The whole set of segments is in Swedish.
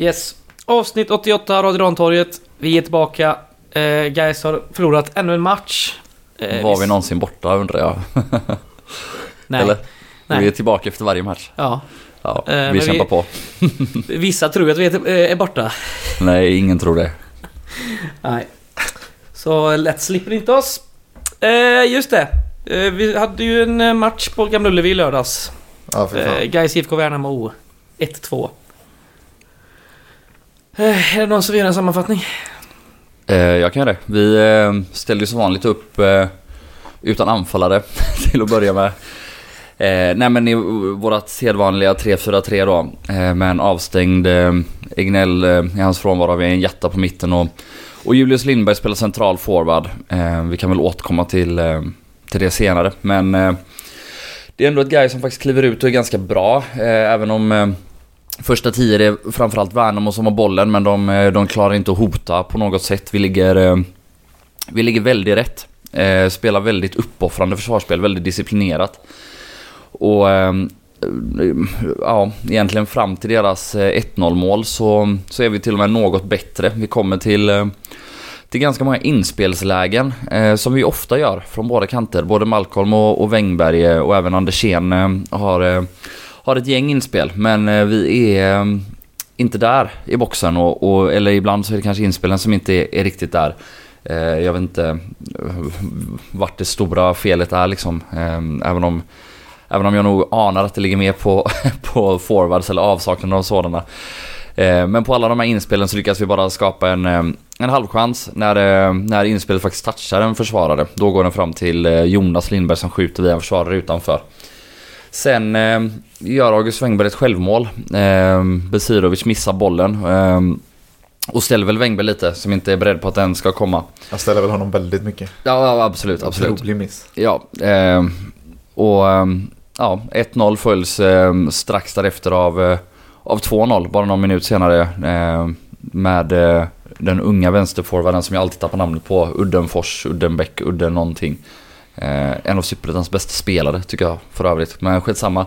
Yes. Avsnitt 88 av Radio Rantorget. Vi är tillbaka. Eh, Gais har förlorat ännu en match. Eh, Var vi någonsin borta undrar jag? Nej. Eller? Nej. Vi är tillbaka efter varje match. Ja. Ja, Eh, vi vi- kämpar på. Vissa tror att vi är, eh, är borta. Nej, ingen tror det. Nej. Så lätt slipper inte oss. Eh, just det. Eh, vi hade ju en eh, match på Gamla Ullevi i lördags. Ja, Eh. Gais IFK Värnamo 1-2. Eh, är det någon som vill göra en sammanfattning? Eh, jag kan göra det. Vi eh, ställde ju som vanligt upp eh, utan anfallare till att börja med. Eh, nej men i vårat sedvanliga 3-4-3 då. Eh, med en avstängd eh, Egnell eh, i hans frånvaro. Vi har en jätta på mitten och, och Julius Lindberg spelar central forward. Eh, vi kan väl återkomma till, eh, till det senare. Men eh, det är ändå ett guy som faktiskt kliver ut och är ganska bra. Eh, även om eh, Första tio det är framförallt Värnamo som har bollen men de, eh, de klarar inte att hota på något sätt. Vi ligger, eh, vi ligger väldigt rätt. Eh, spelar väldigt uppoffrande försvarsspel, väldigt disciplinerat. Och ehm, ja, egentligen fram till deras 1-0 mål så, så är vi till och med något bättre. Vi kommer till, till ganska många inspelslägen eh, som vi ofta gör från båda kanter. Både Malcolm och, och Wängberg och även Andersén eh, har har ett gäng inspel, men eh, vi är eh, inte där i boxen och, och, eller ibland så är det kanske inspelen som inte är, är riktigt där. Eh, jag vet inte eh, vart det stora felet är liksom. Eh, även om Även om jag nog anar att det ligger mer på, på forwards eller avsaknaden av sådana. Eh, Men på alla de här inspelen så lyckas vi bara skapa en, en halvchans när, när inspelet faktiskt touchar en försvarare. Då går den fram till Jonas Lindberg som skjuter via en försvarare utanför. Sen eh, gör August Wengberg ett självmål. Eh, Besirovic missar bollen. Eh, och ställer väl Wengberg lite som inte är beredd på att den ska komma. Jag ställer väl honom väldigt mycket. Ja, absolut, absolut. Otrolig miss. Ja, eh, och eh, ja, 1-0 följs eh, strax därefter av, eh, av 2-0, bara någon minut senare. Eh, med eh, den unga vänsterforwarden som jag alltid tappar namnet på. Uddenfors, Uddenbäck, Udden någonting. Eh, en av Superettans bästa spelare tycker jag för övrigt. Men skitsamma.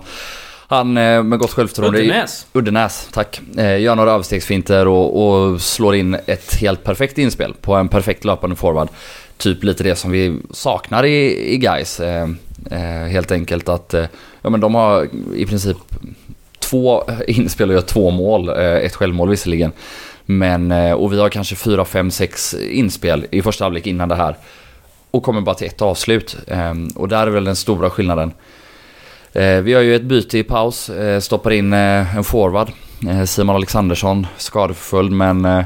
Han eh, med gott självförtroende. Uddenäs. Uddenäs, tack. Eh, gör några överstegsfinter och, och slår in ett helt perfekt inspel på en perfekt löpande forward. Typ lite det som vi saknar i, i guys. Helt enkelt att ja, men de har i princip två inspel och gör två mål. Ett självmål visserligen. Men, och vi har kanske fyra, fem, sex inspel i första halvlek innan det här. Och kommer bara till ett avslut. Eh, och där är väl den stora skillnaden. Eh, vi har ju ett byte i paus, eh, stoppar in eh, en forward. Eh, Simon Alexandersson, skadeförföljd men eh,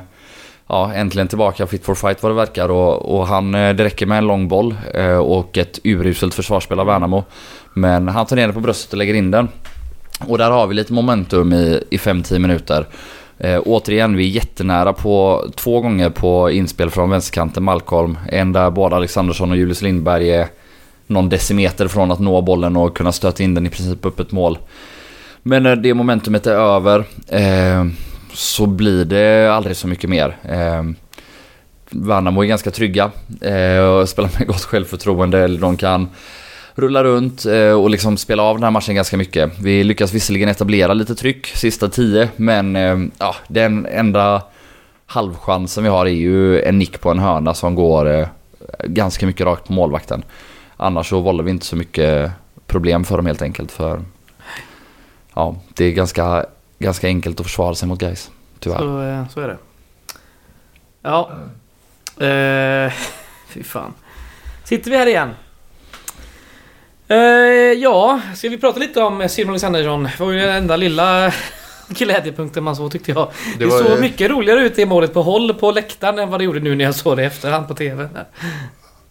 ja, äntligen tillbaka fit for fight vad det verkar. Och, och han, eh, det räcker med en lång boll eh, och ett uruselt försvarsspel av Värnamo. Men han tar ner den på bröstet och lägger in den. Och där har vi lite momentum i, i 5-10 minuter. Eh, återigen, vi är jättenära på två gånger på inspel från vänsterkanten Malcolm. En där både Alexandersson och Julius Lindberg är någon decimeter från att nå bollen och kunna stöta in den i princip upp ett mål. Men när det momentumet är över eh, så blir det aldrig så mycket mer. Eh, Värnamo är ganska trygga eh, och spelar med gott självförtroende. Eller de kan rulla runt eh, och liksom spela av den här matchen ganska mycket. Vi lyckas visserligen etablera lite tryck sista tio men eh, ja, den enda halvchansen vi har är ju en nick på en hörna som går eh, ganska mycket rakt på målvakten. Annars så vållar vi inte så mycket problem för dem helt enkelt. För ja, det är ganska, ganska enkelt att försvara sig mot guys. Tyvärr. Så, så är det. Ja. Eh, fy fan. Sitter vi här igen? Eh, ja, ska vi prata lite om Simon Alexandersson? Det var ju den enda lilla glädjepunkten man såg tyckte jag. Det, Det såg ju- mycket roligare ut i målet på håll på läktaren än vad det gjorde nu när jag såg det i efterhand på TV.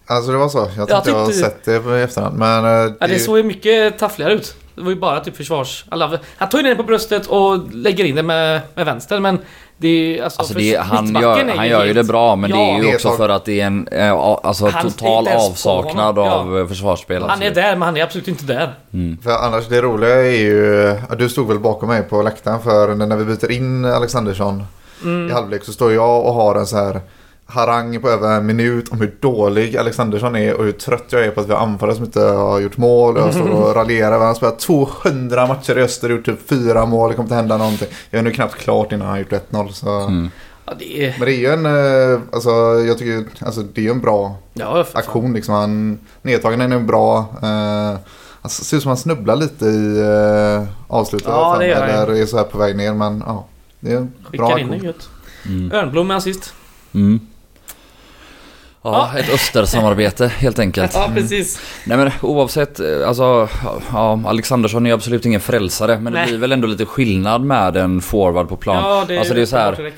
Alltså det var så. Jag tror Jag inte jag har sett det i efterhand. Men eh, det, Ja, det såg ju mycket taffligare ut. Det var ju bara typ försvars... Alla, han tar ju ner den på bröstet och lägger in den med, med vänster men det är ju... Alltså, Alltså det, han gör, är han gör ju det bra men det är Ja. ju Det är också så- för att det är en eh, alltså, Han total avsaknad av Ja. eh, försvarsspel. Han är där men han är absolut inte där. För annars det roliga är ju... Du stod väl bakom mig på läktaren för när vi byter in Alexandersson Mm. i halvlek så står jag och har en så här harang på över en minut om hur dålig Alexandersson är och hur trött jag är på att vi har anfallare som inte har gjort mål. Och jag står och raljerar. Han har spelat 200 matcher i öster och gjort typ fyra mål. Det kommer inte hända någonting. Jag är nu knappt klart innan han har gjort 1-0. Så. Mm. Ja, det är... Men det är ju en, eh, alltså jag tycker, alltså det är en bra Ja, aktion liksom. Han, nedtagningen är bra. Eh, han ser ut som han snubblar lite i eh, avslutet. Ja, det gör han. Eller är så här på väg ner. Men ja, det är en bra Skickar in aktion. det gött. Mm. Örnblom med assist. Mm. Ja, ett östersamarbete helt enkelt. Ja, precis. Nej men oavsett, eh, alltså ja, Alexandersson är absolut ingen frälsare men Nej. det blir väl ändå lite skillnad med en forward på plan. Ja, det är, alltså det är så här.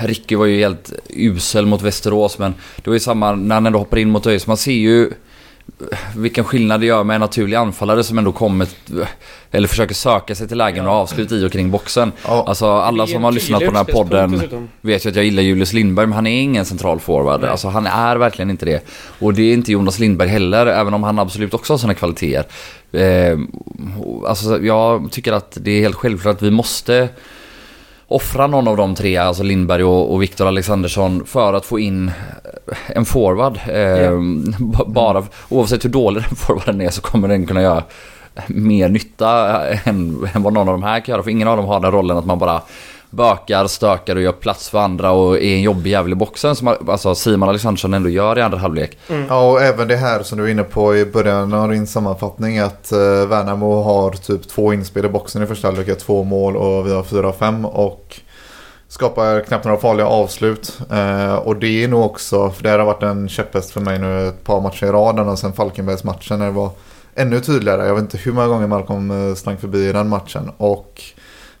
Ricky var ju helt usel mot Västerås men det var ju samma när han ändå hoppar in mot ÖIS. Man ser ju vilken skillnad det gör med en naturlig anfallare som ändå kommer eller försöker söka sig till lägen och avslut i och kring boxen. Ja. Alltså alla som har lyssnat på den här podden vet ju att jag gillar Julius Lindberg men han är ingen central forward. Nej. Alltså han är verkligen inte det. Och det är inte Jonas Lindberg heller även om han absolut också har sina kvaliteter. Eh, alltså jag tycker att det är helt självklart att vi måste offra någon av de tre, alltså Lindberg och, och Viktor Alexandersson för att få in en forward. Eh, Ja. b- Bara, oavsett hur dålig den forwarden är så kommer den kunna göra mer nytta än, än vad någon av de här kan göra. För ingen av dem har den rollen att man bara bökar, stökar och gör plats för andra och är en jobbig jävel i boxen som alltså Simon Alexandersson ändå gör i andra halvlek. Ja, och även det här som du var inne på i början av din sammanfattning. Att eh, Värnamo har typ två inspel i boxen i första halvlek, två mål och vi har fyra av fem. Och skapar knappt några farliga avslut. Eh, och det är nog också, för det här har varit en käpphäst för mig nu ett par matcher i raden och sen Falkenbergsmatchen när det var ännu tydligare. Jag vet inte hur många gånger Malcolm eh, slank förbi i den matchen. Och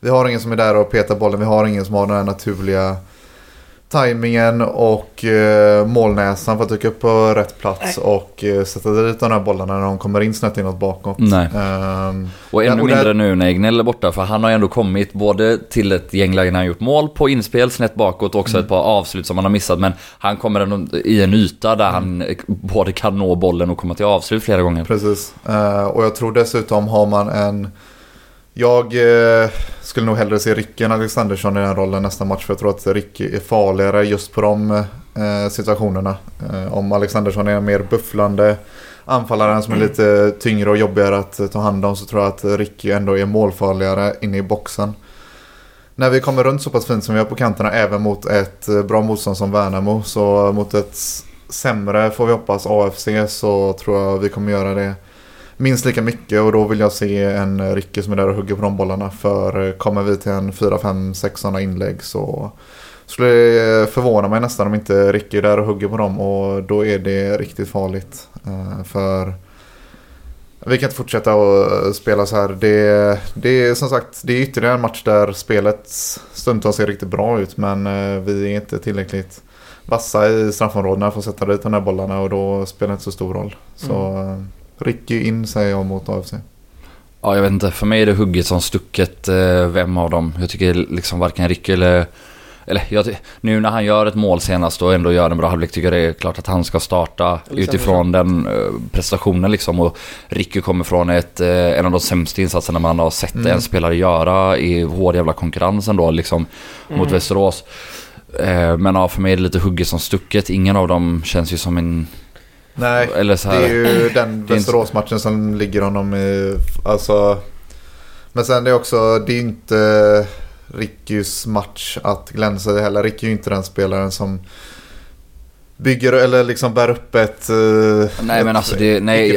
vi har ingen som är där och petar bollen. Vi har ingen som har den här naturliga tajmingen och eh, målnäsan för att dyka upp på rätt plats och eh, sätta dit de här bollarna när de kommer in snett inåt bakåt. Nej. Ehm, Och ännu och där- mindre nu när Egnell är borta för han har ju ändå kommit både till ett gäng lägen han gjort mål på inspel snett bakåt och också Mm. ett par avslut som han har missat men han kommer ändå i en yta där han eh, både kan nå bollen och komma till avslut flera gånger. Precis. Eh, och jag tror dessutom har man en... Jag eh, skulle nog hellre se Ricky än Alexandersson i den rollen nästa match. För jag tror att Ricky är farligare just på de eh, situationerna. Eh, om Alexandersson är en mer bufflande anfallaren som är lite tyngre och jobbigare att eh, ta hand om så tror jag att Ricky ändå är målfarligare inne i boxen. När vi kommer runt så pass fint som vi gör på kanterna även mot ett eh, bra motstånd som Värnamo så mot ett sämre får vi hoppas AFC så tror jag vi kommer göra det minst lika mycket och då vill jag se en Ricky som är där och hugger på de bollarna för eh, kommer vi till en 4, 5, 6 sådana inlägg så skulle det förvåna mig nästan om inte Ricky är där och hugger på dem och då är det riktigt farligt. Eh, För vi kan inte fortsätta att spela så här. Det, det är som sagt det är ytterligare en match där spelet stundtals ser riktigt bra ut men eh, vi är inte tillräckligt vassa i straffområdena för att sätta dit de här bollarna och då spelar det inte så stor roll. Så eh, Ricky in säger jag mot AFC. Ja jag vet inte, för mig är det hugget som stucket eh, vem av dem. Jag tycker liksom varken Ricky eller eller jag, nu när han gör ett mål senast och ändå gör en bra halvlek tycker jag det är klart att han ska starta utifrån den eh, prestationen liksom. Och Ricky kommer från ett, eh, en av de sämsta insatserna man har sett Mm. en spelare göra i hård jävla konkurrens ändå liksom mot Mm. Västerås. Eh, men ja, för mig är det lite hugget som stucket. Ingen av dem känns ju som en... Nej, Eller så det här, är ju den Det Västeråsmatchen som ligger honom i... Alltså... Men sen det är också, det är ju inte Rickys match att glänsa i heller. Ricky är ju inte den spelaren som bygger eller liksom bär upp ett... eh, Nej ett men alltså det, nej,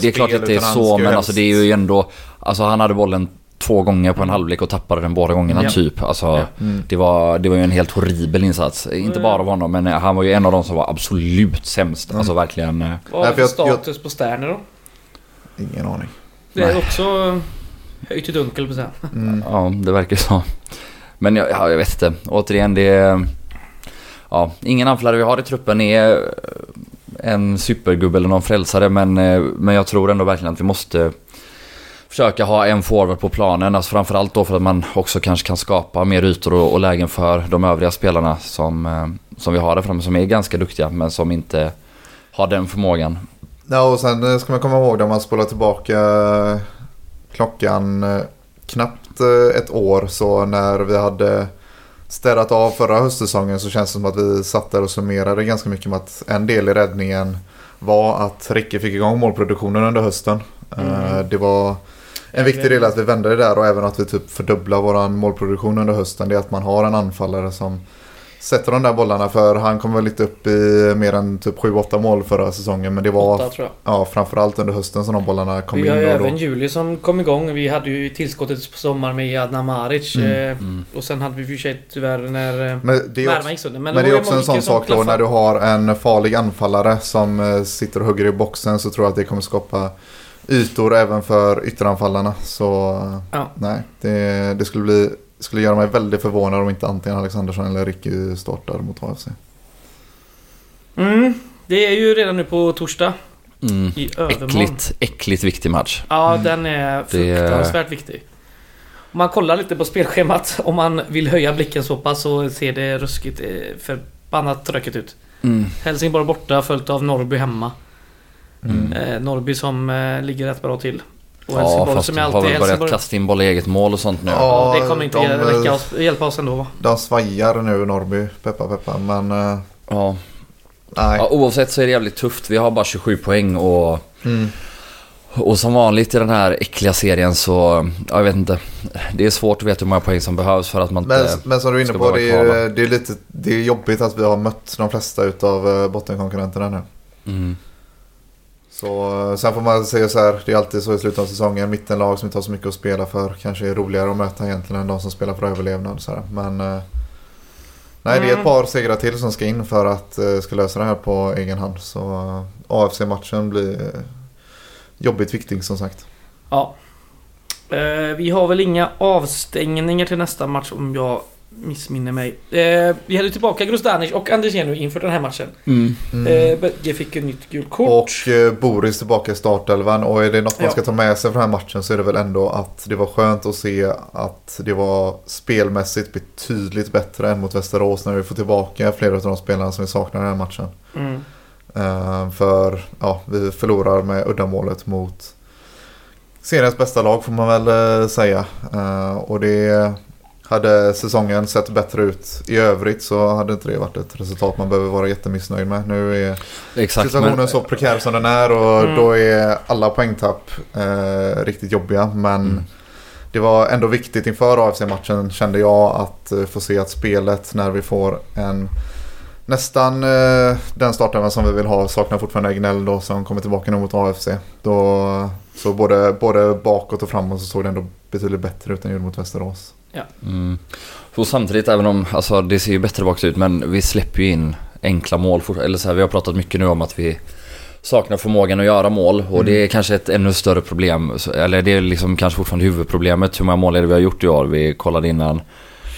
det är klart att det är så men helst- alltså det är ju ändå Alltså han hade bollen två gånger på en halvlek och tappade den båda gångerna Ja. typ. Alltså Ja. Mm. det, var, det var ju en helt horribel insats. Inte bara av honom men han var ju en av de som var absolut sämst. Mm. Alltså verkligen. eh, Vad har för för jag- status på Sterner då? Ingen aning. Det är Nej. också höjt i dunkel på så här. Mm. Ja det verkar så. Men jag, ja, jag vet inte. Återigen det är... Ja, ingen anfallare vi har i truppen är en supergubbe eller någon frälsare men, eh, men jag tror ändå verkligen att vi måste försöka ha en forward på planen. Alltså framförallt då för att man också kanske kan skapa mer ytor och, och lägen för de övriga spelarna som, eh, som vi har där framme som är ganska duktiga men som inte har den förmågan. Ja, och sen eh, ska man komma ihåg när man spolar tillbaka eh, klockan knappt ett år så när vi hade städat av förra höstsäsongen så känns det som att vi satt där och summerade ganska mycket med att en del i räddningen var att Ricke fick igång målproduktionen under hösten. Eh, Det var en viktig del att vi vände det där och även att vi typ fördubblar vår målproduktion under hösten. Det är att man har en anfallare som sätter de där bollarna för han kom väl inte upp i mer än typ 7-8 mål förra säsongen. Men det var Åtta, tror jag. ja, framförallt under hösten som de bollarna kom Vi in. har ju och då- även Juli som kom igång. Vi hade ju tillskottet på sommaren med Adnan Maric. Mm, eh, mm. Och sen hade vi för sig tyvärr när eh, Men det är också, gick sönder. men det det är också en sån sak då när du har en farlig anfallare som eh, sitter och hugger i boxen så tror jag att det kommer skapa ytor även för ytteranfallarna. Så Ja. nej, det, det skulle, bli, skulle göra mig väldigt förvånad om inte antingen Alexandersson eller Ricky startar mot AFC. Mm, det är ju redan nu på torsdag Mm. i övermorgon. Äckligt, äckligt viktig match. Ja, Mm. den är Det är- fruktansvärt viktig. Om man kollar lite på spelschemat, om man vill höja blicken så pass så ser det ruskigt eh, förbannat tråkigt ut. Mm. Helsingborg borta följt av Norrby hemma. Mm. Eh, Norrby som eh, ligger rätt bra till. Och Ja, Helsingborg fast som är har alltid väl börjat kasta in boll i eget mål och sånt nu. Ja. det kommer inte de, ge- eh, räcka oss, hjälpa oss ändå va? De svajar nu Norrby, peppa peppa. Men eh, Ja. nej. Ja, oavsett så är det jävligt tufft. Vi har bara 27 poäng och, Mm. och som vanligt i den här äckliga serien så, ja, jag vet inte. Det är svårt att veta hur många poäng som behövs för att man Men, inte... men som du är inne på, det är, det, är lite, det är jobbigt att vi har mött de flesta utav bottenkonkurrenterna nu. Mm. Så eh, sen får man säga så här, det är alltid så i slutet av säsongen. Mittenlag som inte har så mycket att spela för kanske är roligare att möta egentligen än de som spelar för överlevnad. Så här. Men eh, nej, det är Mm. ett par segrar till som ska in för att eh, ska lösa det här på egen hand. Så AFC-matchen blir jobbigt viktig som sagt. Ja. Vi har väl inga avstängningar till nästa match om jag missminner mig. Eh, vi hade tillbaka Grostanic och Andersenu inför den här matchen. Mm. Mm. Eh, fick ett nytt gult kort. Och eh, Boris tillbaka i startelvan och är det något man Ja. ska ta med sig från den här matchen så är det väl ändå att det var skönt att se att det var spelmässigt betydligt bättre än mot Västerås när vi får tillbaka flera av de spelarna som vi saknar i den här matchen. Mm. Eh, för ja, vi förlorar med uddamålet mot seriens bästa lag får man väl eh, säga. Eh, och det hade säsongen sett bättre ut i övrigt så hade inte det varit ett resultat man behöver vara jättemissnöjd med. Nu är Exakt. situationen Men, så prekär som den är och Mm. då är alla poängtapp eh, riktigt jobbiga. Men Mm. det var ändå viktigt inför AFC-matchen kände jag att eh, få se att spelet när vi får en nästan eh, den starten som vi vill ha saknar fortfarande Egnell då som kommer tillbaka nu mot AFC. Då, så både, både bakåt och framåt så såg det ändå betydligt bättre ut än gjorde mot Västerås. Mm. Och samtidigt, även om alltså, det ser ju bättre bakåt ut, men vi släpper ju in enkla mål. Eller så här, vi har pratat mycket nu om att vi saknar förmågan att göra mål och Mm. det är kanske ett ännu större problem. Eller det är liksom kanske fortfarande huvudproblemet. Hur många mål är det vi har gjort i år? Vi kollade innan.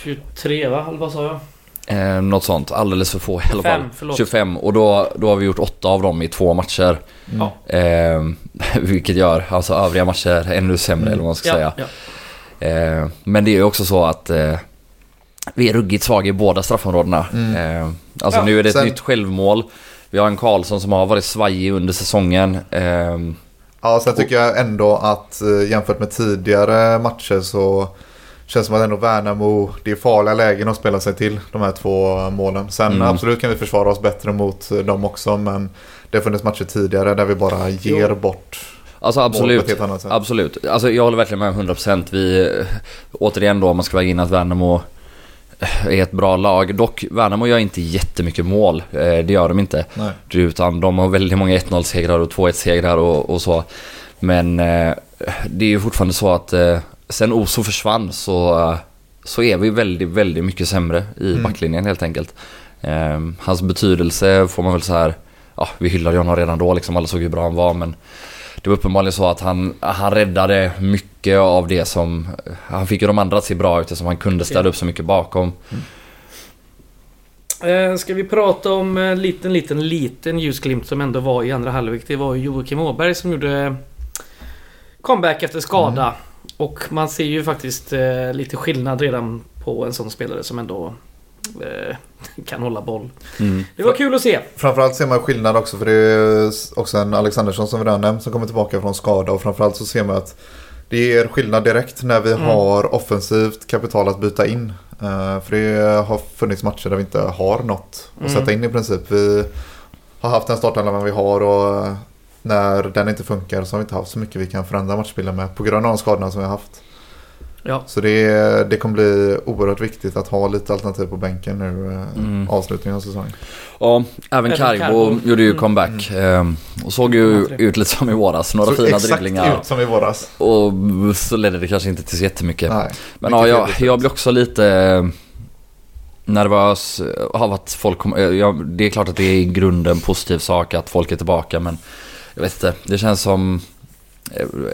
23 va? Eller vad sa jag? Eh, något sånt, alldeles för få i alla 25, fall. förlåt. 25 och då, då har vi gjort åtta av dem i två matcher. Mm. Ja. Eh, vilket gör alltså övriga matcher ännu sämre Mm. eller vad man ska Ja, säga. ja. Eh, men det är ju också så att eh, vi är ruggigt svaga i båda straffområdena. Mm. Eh, alltså Ja, nu är det ett sen- nytt självmål. Vi har en Karlsson som har varit svajig under säsongen. Eh, Ja, sen tycker jag ändå att jämfört med tidigare matcher så känns det som att ändå Värnamo, det är farliga lägen att spela sig till de här två målen. Sen Mm. absolut kan vi försvara oss bättre mot dem också men det har funnits matcher tidigare där vi bara ger Jo. bort alltså absolut. Absolut. Alltså jag håller verkligen med 100%. Vi, eh, återigen då om man ska väga in att Värnamo är ett bra lag. Dock, Värnamo gör inte jättemycket mål. Eh, Det gör de inte. Nej. Utan de har väldigt många 1-0 segrar och 2-1 segrar och, och så. Men eh, det är ju fortfarande så att eh, sen Oso försvann så, eh, så är vi väldigt, väldigt mycket sämre i Mm. backlinjen helt enkelt. Eh, hans betydelse får man väl så här, ja vi hyllade ju honom redan då liksom, alla såg hur bra han var men det var uppenbarligen så att han, han räddade mycket av det som... Han fick ju de andra att se bra ut eftersom han kunde städa upp så mycket bakom. Eh, ska vi prata om en liten, liten, liten ljusglimt som ändå var i andra halvlek. Det var Joakim Åberg som gjorde comeback efter skada. Mm. Och man ser ju faktiskt eh, lite skillnad redan på en sån spelare som ändå kan hålla boll. Mm. Det var kul att se. Framförallt ser man skillnad också för det är också en Alexandersson som vi redan nämnt som kommer tillbaka från skada och framförallt så ser man att det ger skillnad direkt när vi Mm. har offensivt kapital att byta in. Eh, för det har funnits matcher där vi inte har något att Mm. sätta in i princip. Vi har haft den startelvan vi har och eh, när den inte funkar så har vi inte haft så mycket vi kan förändra matchbilden med på grund av de skadorna som vi har haft. Ja. Så det, det kommer bli oerhört viktigt att ha lite alternativ på bänken nu eh, Mm. avslutningen av säsongen. Ja, även Carbo gjorde ju Mm. comeback. ehm, Och såg ju ut lite som i våras. Några Så fina exakt dribblingar. ut som i våras. Och så ledde det kanske inte till så jättemycket. Nej. Men ja, jag, jag blir också lite eh, nervös av att folk kommer... eh, Ja, det är klart att det är i grunden en positiv sak att folk är tillbaka men jag vet inte. Det känns som eh,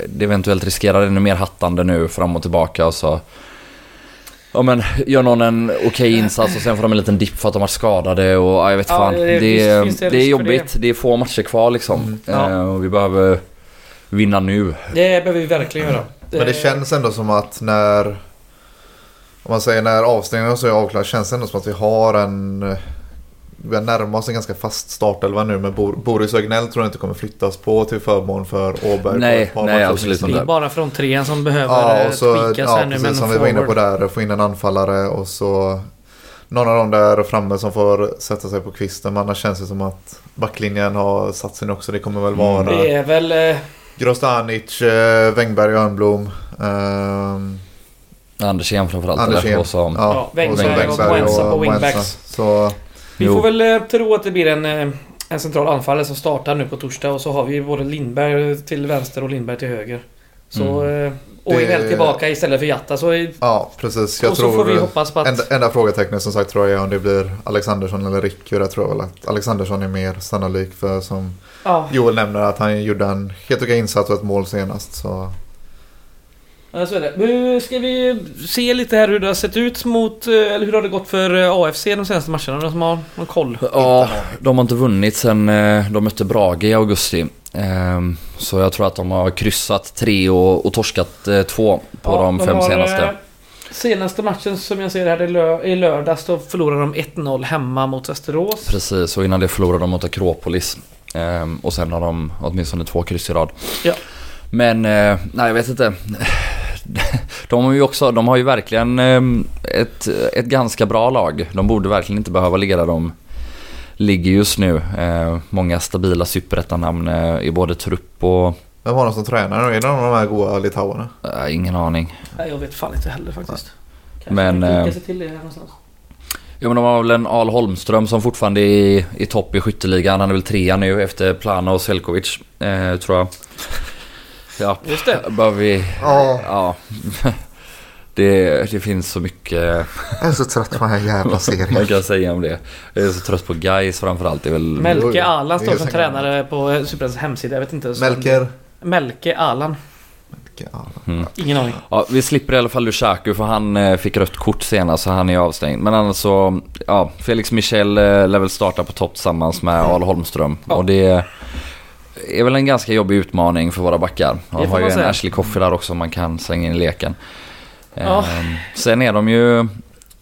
det eventuellt riskerar ännu mer hattande nu fram och tillbaka och så... Ja men gör någon en okej insats och sen får de en liten dipp för att de har skadade och ja, jag vet Ja, fan. det- Det, finns det det, är jobbigt. Det. är få matcher kvar liksom. Mm. Ja. Eh, och vi behöver vinna nu. Det behöver vi verkligen göra. Men det känns ändå som att när om man säger när avstängningen så är avklarad känns det ändå som att vi har en eh, vi har närmat oss en ganska fast startelva nu med Bor- Boris Ögnell tror jag inte kommer flyttas på till förmån för Åberg. Nej, nej, absolut åtminstone. Det är bara från trean som behöver Ja, ja, och så, tweakas ja här nu med precis en som vi var inne på forward. där. Få in en anfallare och så någon av dem där framme som får sätta sig på kvisten. Men annars känns det som att backlinjen har satt sig nu också. Det kommer väl Mm. vara Det är väl... eh, Grostanic, eh, Wängberg och Örnblom. ehm, Andersén framförallt. Andersén. Och så, Ja, Ja, och Wängberg och Moensa på och wingbacks. Så Vi Jo. får väl eh, tro att det blir en, eh, en central anfallare som startar nu på torsdag och så har vi både Lindberg till vänster och Lindberg till höger. Så... Mm. Och Det- väl tillbaka istället för Jatta så... är- ja, precis. Jag och så tror får vi hoppas på att... enda, enda frågetecknet som sagt tror jag är om det blir Alexandersson eller Ricky. Jag tror väl att Alexandersson är mer sannolik för som Ja, Joel nämner att han gjorde en helt okej insats och ett mål senast. Så ja, så är det. Nu ska vi se lite här hur det har sett ut mot... eh, Eller hur har det gått för eh, AFC de senaste matcherna? De som har någon koll? Ja, de har inte vunnit sen eh, de mötte Brage i augusti. Ehm, Så jag tror att de har kryssat tre och, och torskat två på Ja, de fem har, senaste. Senaste matchen som jag ser här i, lö- i lördags då förlorade de 1-0 hemma mot Västerås. Precis, och innan det förlorade de mot Akropolis. Ehm, Och sen har de åtminstone två kryss i rad. Ja. Men, nej jag vet inte. De har ju också, de har ju verkligen ehm, ett, ett ganska bra lag. De borde verkligen inte behöva ligga där de ligger just nu. Eh, Många stabila superettanamn eh, i både trupp och... vem var de som tränar nu? Är det någon av de här goa litauerna? eh, Ingen aning. Nej, jag vet fan inte heller faktiskt. Kanske Men, man klickar eh, sig till det här någonstans. Jo men de har väl en Al Holmström som fortfarande är i, i topp i skytteligan. Han är väl trea nu efter Plana och Selkovic. Eh, tror jag. Ja, Just det. behöver vi... Ja, Ja. Det, det finns så mycket jag är så trött på den här jävla man serien. kan säga om det. Jag är så trött på guys framförallt. Det är väl... Melke är står som tränare på Superettans hemsida. Jag vet inte. så- Melker. Melke Alan. Ja. Mm. Ingen aning. Ja, vi slipper i alla fall Lushaku för han eh, fick rött kort senast så han är avstängd. Men annars så, ja, Felix Michel eh, lär väl starta på topp tillsammans med Al Holmström. Ja. Och det är väl en ganska jobbig utmaning för våra backar. Man har ju en säga. Ashley Coffey där också man kan slänga in i leken. Ehm, Sen är de ju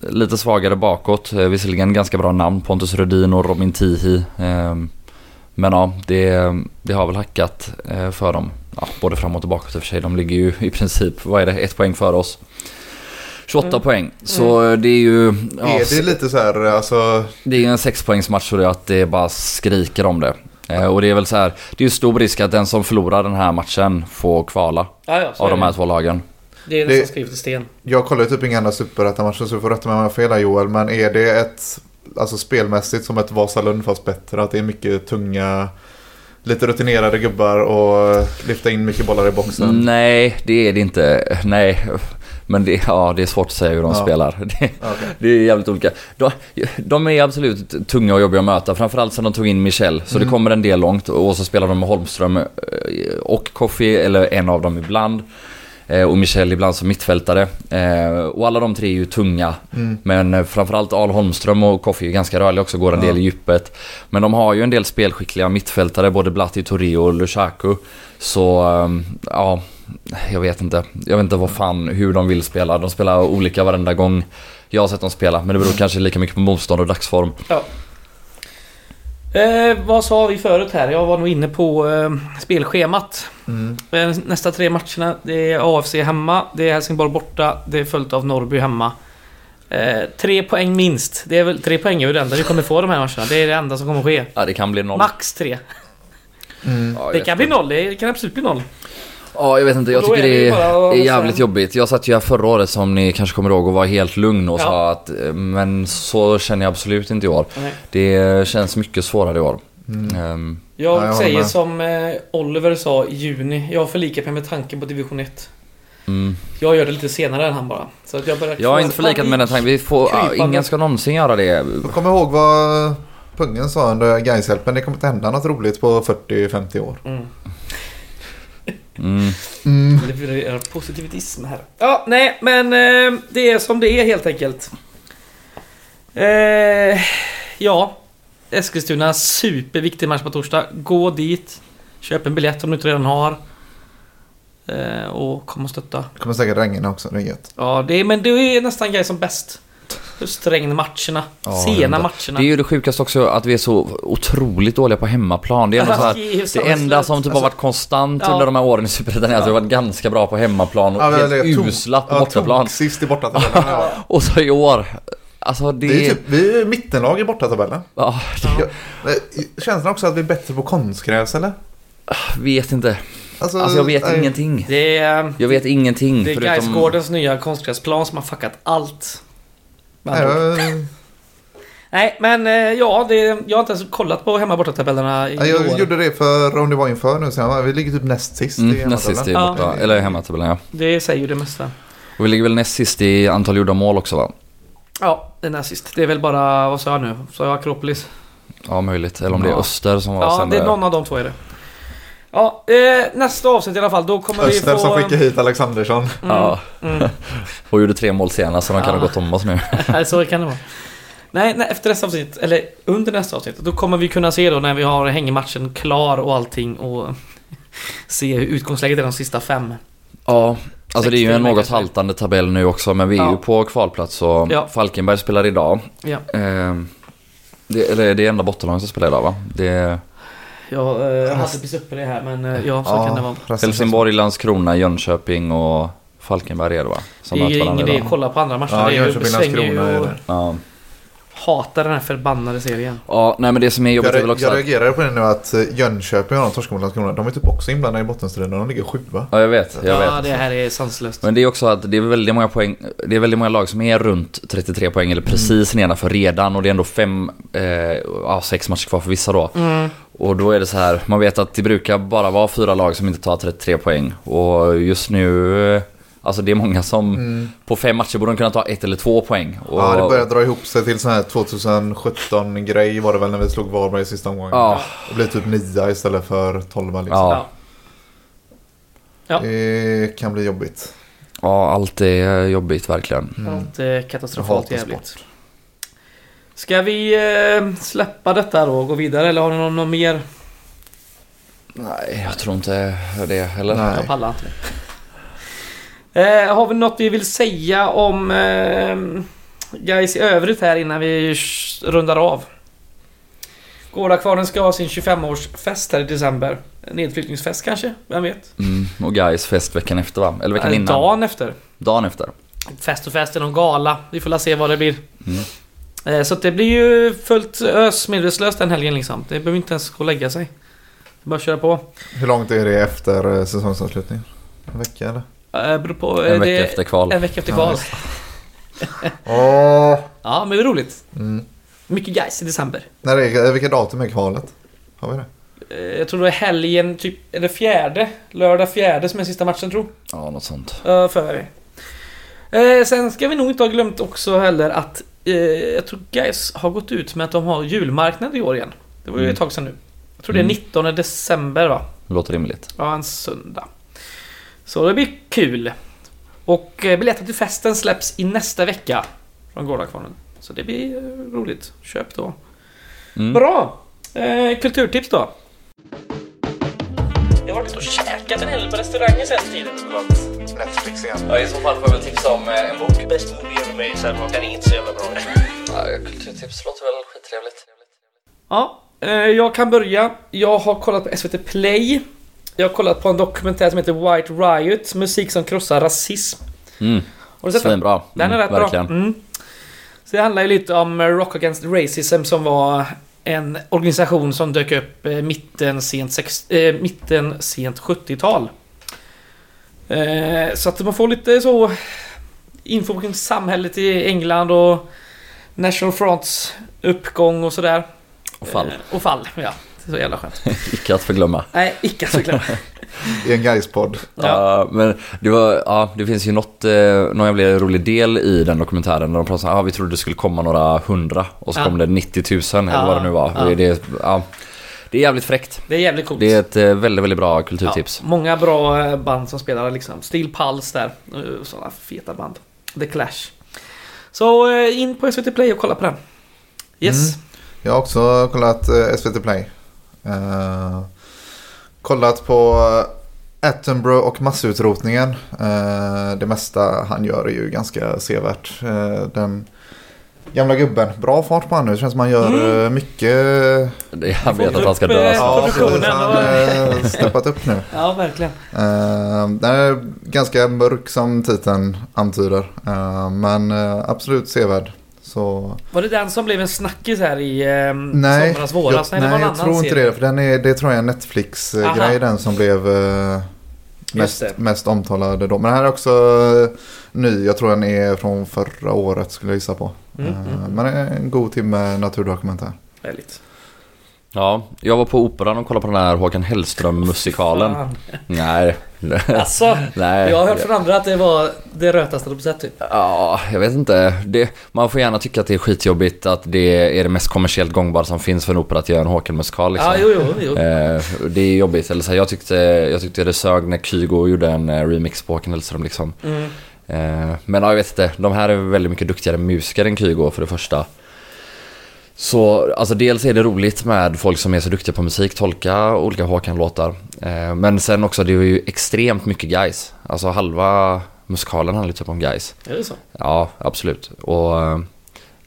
lite svagare bakåt. Eh, Visserligen ganska bra namn, Pontus Rudin och Robin Tihi. Ehm, Men ja, det, det har väl hackat eh, för dem. Ja, både fram och tillbaka i och för sig. De ligger ju i princip, vad är det, ett poäng för oss. 28 Mm. poäng. Så eh, det är ju... Ja, Är det lite så här, alltså. det är en sexpoängsmatch så det är att det bara skriker om det. Eh, Och det är väl så här, det är ju stor risk att den som förlorar den här matchen får kvala Ja, ja, av de det. här två lagen. Det är Det- nästan skrivet i sten. Jag kollar ju typ inga andra superettan-matcher så du får rätta mig om jag har fel här Joel. Men är det ett, alltså spelmässigt som ett Vasalund fast bättre? Att det är mycket tunga, lite rutinerade gubbar och lyfta in mycket bollar i boxen? Nej, det är det inte. Nej. Men det, ja, det är svårt att säga hur de Ja. spelar. Det, Okej. det är jävligt olika. De, de är absolut tunga och jobbiga att möta. Framförallt sen de tog in Michel. Så Mm. det kommer en del långt. Och så spelar de med Holmström eh, och Koffi, eller en av dem ibland. Eh, Och Michel ibland som mittfältare. Eh, Och alla de tre är ju tunga. Mm. Men eh, framförallt Al Holmström och Koffi är ganska rörliga också, går en Ja. del i djupet. Men de har ju en del spelskickliga mittfältare, både Blatti, Torrio och Lushaku. Så, ehm, ja, jag vet inte. Jag vet inte vad fan, hur de vill spela. De spelar olika varenda gång jag har sett dem spela. Men det beror kanske lika mycket på motstånd och dagsform. Eh, vad sa vi förut här? Jag var nog inne på eh, spelschemat. Mm. Eh, Nästa tre matcherna, det är AFC hemma, det är Helsingborg borta, det är följt av Norrby hemma. Eh, tre poäng minst. Det är väl, tre poäng är det enda vi kommer få de här matcherna. Det är det enda som kommer ske. Ja, det kan bli noll. Max tre. Mm. Ja, Det kan bli noll. Det kan absolut bli noll. Ja, jag vet inte. Jag tycker är det är jävligt sen- jobbigt. Jag satt ju här förra året som ni kanske kommer ihåg och var helt lugn och Ja. sa att eh, men så känner jag absolut inte i år. Nej. Det känns mycket svårare i år. Mm. Ehm, Jag, Ja, jag säger med. som eh, Oliver sa i juni. Jag förlikar mig med tanken på division 1. mm. Jag gör det lite senare än han bara. Så att jag Jag har inte förlikat med den tanken. Vi får, Krypande. ingen ska någonsin göra det. Kommer ihåg vad Pungen sa under Gaishjälpen. Det kommer inte hända något roligt på 40-50 år. Mm. Mm. Mm. Levererar positivitism här. Ja, nej, men eh, det är som det är helt enkelt. Eh, ja, Eskilstuna superviktig match på torsdag. Gå dit, köp en biljett om du inte redan har. Eh, och kom och stötta. Det kommer säkert regna också. Det är gött. Ja, det är, men det är nästan grej som bäst. Just regnmatcherna. Ja, sena det- matcherna. Det är ju det sjukaste också att vi är så otroligt dåliga på hemmaplan. Det är ändå så här, Det är ju det enda som typ har varit konstant Ja. under de här åren i Superettan är att vi har varit ganska bra på hemmaplan och Ja, helt det usla på ja, bortaplan. Sist i bortatabellen. Ja. Och så i år, alltså det... Det är typ, vi är mittenlag i bortatabellen. ja, Ja. Men Känslan också att vi är bättre på konstgräs eller? jag vet inte. Alltså jag vet nej. ingenting. Det är, Jag vet ingenting det är förutom... Gaisgårdens nya konstgräsplan som har fuckat allt. Ord. Nej, men eh, ja, det, jag har inte ens kollat på hemma bortatabellerna i nej, jag år. gjorde det för om det var inför nu sen. Vi ligger typ näst sist i Mm, näst sist i hemmatabellen. Ja. borta, eller hemmatabellen ja. Det säger ju det mesta. Och vi ligger väl näst sist i antal gjorda mål också va? Ja, det är näst sist. Det är väl bara, vad sa jag nu? Sa jag Akropolis? Ja möjligt. Eller om det är Ja. Öster som var Ja, sämre. det är någon av de två är det. Ja, eh, nästa avsnitt i alla fall. Då kommer Öster vi få... som skickade hit Alexandersson. Mm, Ja. mm. Och gjorde tre mål senast så de kan Ja. ha gått om oss nu. Nej, så kan det vara. Nej, nej, efter nästa avsnitt, eller under nästa avsnitt, då kommer vi kunna se då när vi har hängematchen klar och allting och se hur utgångsläget är de sista fem. Ja, alltså det är ju en något kanske. haltande tabell nu också men vi är Ja. ju på kvalplats och Ja. Falkenberg spelar idag. Ja, Eh, det, eller det är enda bottenlaget som spelar idag va? Det är jag eh, hade precis uppe det här men eh, ja, så kan det vara. Helsingborg, Landskrona, Jönköping och Falkenberg är det va? Som Det är ingen idé att kolla på andra matcher. Ja, det är Jönköping, Landskrona är och det. Ja. hatar den här förbannade serien. ja, nej men det som är jobbigt Jag, är väl också jag reagerade på det nu att eh, Jönköping och de torskar mot Landskrona. De är typ också inblandade i bottenstriden. De ligger sjua. Ja, jag vet. Jag ja, vet. det här är sanslöst. Men det är också att det är väldigt många poäng, det är väldigt många lag som är runt 33 poäng eller precis nedanför redan och det är ändå fem, eh, ja sex matcher kvar för vissa då. Mm. Och då är det så här, man vet att det brukar bara vara fyra lag som inte tar 33 poäng. Och just nu, eh, alltså det är många som på fem matcher borde de kunna ta ett eller två poäng. Och, Ja, det börjar dra ihop sig till sån här 2017-grej var det väl när vi slog Varberg i sista omgången. Ja. Det blev typ nia istället för 12 liksom. Ja. Ja. Det kan bli jobbigt. ja, allt är jobbigt verkligen. Mm. Allt är Jag katastrofalt jävligt. sport. Ska vi eh, släppa detta då och gå vidare eller har någon, någon mer? Nej, jag tror inte det. Eller? Nej. Jag pallar inte. Eh, har vi något vi vill säga om eh, guys i övrigt här innan vi rundar av? Gårdakvarnen ska ha sin 25-årsfest här i december. Nedflyttningsfest kanske? Vem vet? Mm, och guys fest veckan efter va? Eller veckan Eh, innan? Dagen efter. Dagen efter. Fest och fest, är någon gala. Vi får la se vad det blir. Mm. Eh, Så att det blir ju fullt ös medvetslöst den helgen liksom. Det behöver inte ens gå och lägga sig. Det är Bara köra på. Hur långt är det efter eh, säsongsavslutningen? En vecka eller? Beror på, En vecka efter kval. En vecka efter Ja, kval. Åh! Ja, men det är roligt. Mm. Mycket guys i december. När är, vilka datum är kvalet? Har vi det? Jag tror det är helgen, typ, är det fjärde? Lördag fjärde som är sista matchen tror Ja, något sånt. jag. för mig. Eh, Sen ska vi nog inte ha glömt också heller att eh, jag tror guys har gått ut med att de har julmarknad i år igen. Det var ju Mm. ett tag sedan nu. Jag tror det är Mm. 19 december va? Låter rimligt. Ja, en söndag. Så det blir kul. Och eh, biljetter till festen släpps i nästa vecka från Gårdakvarnen. Så det blir eh, roligt. Köp då. Mm. Bra! Eh, kulturtips då? Jag har varit och käkat en hel del på restauranger sen tiden. Netflix igen. Ja, i så fall får jag väl tipsa om eh, en bok. Bäst movie ever made, så här, den är inte så jävla bra. Ja, kulturtips låter väl skittrevligt. Ja, eh, jag kan börja. Jag har kollat på SVT Play. Jag har kollat på en dokumentär som heter White Riot, musik som krossar rasism. Mm. Har du sett den? Svinbra. Den är Mm, rätt verkligen. bra. Mm. Så det handlar ju lite om Rock Against Racism som var en organisation som dök upp eh, mitten sent, sex, eh, mitten, sent 70-tal. Eh, så att man får lite så info kring samhället i England och National Fronts uppgång och sådär. Och fall. Eh, och fall, ja. Det är så jävla skönt. Icke att förglömma. Nej, icke såklart. I en Gais-podd. Ja. Ja, men det var, ja, det finns ju något, eh, någon jävla rolig del i den dokumentären. Där de pratar så här, ah, vi trodde det skulle komma några hundra och så Ja. kom det 90 000 eller vad det nu var. Det, ja, det är jävligt fräckt. Det är jävligt coolt. Det är ett eh, väldigt, väldigt bra kulturtips. Ja, många bra eh, band som spelar liksom. Steel Pulse där. och Sådana feta band. The Clash. Så eh, in på SVT Play och kolla på den. Yes. Mm. Jag har också kollat eh, SVT Play. Eh, kollat på Attenborough och massutrotningen. Eh, det mesta han gör är ju ganska sevärt. Eh, den gamla gubben, bra fart på han nu. Det känns som han gör Mm. mycket. Det- Jag vet att han ska upp, dö. Ja, precis. Han har steppat upp nu. Ja, verkligen. Den är ganska mörk som titeln antyder. Men absolut sevärd. Så Var det den som blev en snackis här i eh, Nej, somras, våras? jag, det var nej, en jag tror inte serie. det. För den är, det tror jag är. Netflix-grej den som blev eh, mest, mest omtalade då. Men den här är också eh, ny. Jag tror den är från förra året skulle jag gissa på. Mm, Eh, mm. Men en god timme naturdokumentär. Väldigt. Ja, jag var på Operan och kollade på den här Håkan Hellström-musikalen. Nej. Alltså, Nej. jag har hört från andra att det var det rötaste de sett typ. Ja, jag vet inte. Det, man får gärna tycka att det är skitjobbigt att det är det mest kommersiellt gångbara som finns för en opera att göra en Håkan-musikal. Liksom. Ja, jo, jo, jo. Eh, det är jobbigt. Eller så jag, tyckte, jag tyckte det sög när Kygo gjorde en eh, remix på Håkan Hellström. Liksom. Mm. Eh, men ja, jag vet inte. De här är väldigt mycket duktigare musiker än Kygo för det första. Så alltså dels är det roligt med folk som är så duktiga på musik, tolka olika Håkan-låtar. Eh, men sen också, det är ju extremt mycket guys. Alltså halva musikalen handlar typ om guys. Är det så? Ja, absolut. Och eh,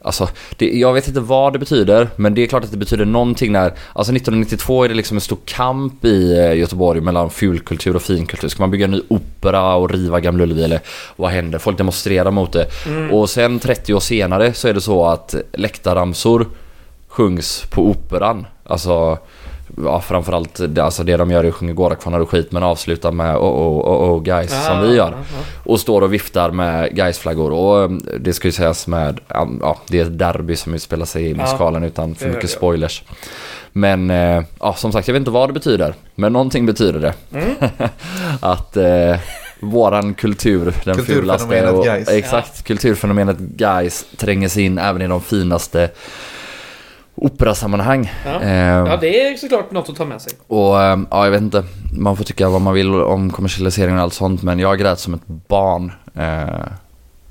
alltså, det, jag vet inte vad det betyder, men det är klart att det betyder någonting när, alltså 1992 är det liksom en stor kamp i eh, Göteborg mellan fulkultur och finkultur. Ska man bygga en ny opera och riva Gamla Ullevi eller vad händer? Folk demonstrerar mot det. Mm. Och sen 30 år senare så är det så att läktarramsor sjungs på operan. Alltså, ja, framförallt det, alltså det de gör är att sjunga Gårdakvarnar och skit men avslutar med oh oh oh oh guys som vi gör. Ja, ja. Och står och viftar med Gais-flaggor och eh, det ska ju sägas med, ja det är ett derby som utspelar sig i musikalen utan för mycket spoilers. Men eh, ja, som sagt jag vet inte vad det betyder. Men någonting betyder det. Mm. att eh, våran kultur, den fulaste Kulturfenomenet och, Gais. Exakt, kulturfenomenet guys tränger sig in även i de finaste operasammanhang. Ja. Eh, ja, det är såklart något att ta med sig. och eh, ja, jag vet inte. Man får tycka vad man vill om kommersialiseringen och allt sånt. Men jag grät som ett barn eh,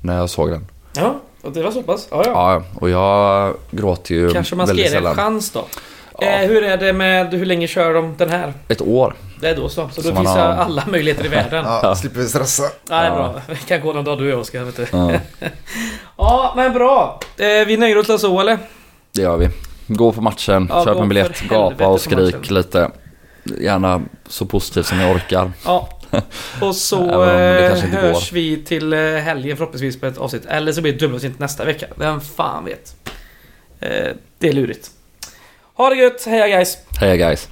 när jag såg den. Ja, och det var så pass? Ja, ja. Ja, och jag gråter ju Kanske man ska ge det en chans då. Ja. Eh, hur är det med, hur länge kör de den här? Ett år. Det är då så. Så då Så finns har- det alla möjligheter i världen. ja. Ja, slipper vi stressa. det är Ja. bra. Vi kan gå någon dag du och jag Oskar, vet du. Ja, Ja, men bra. Eh, vi nöjer oss så eller? det gör vi. Gå på matchen, Ja, köp en biljett, gapa och skrik lite. Gärna så positivt som ni orkar. Ja. Och så eh, hörs vi till eh, helgen förhoppningsvis på ett avsnitt. Eller så blir det dubbelavsnitt nästa vecka. Vem fan vet? Eh, det är lurigt. Ha det gött, heja guys! Hej guys.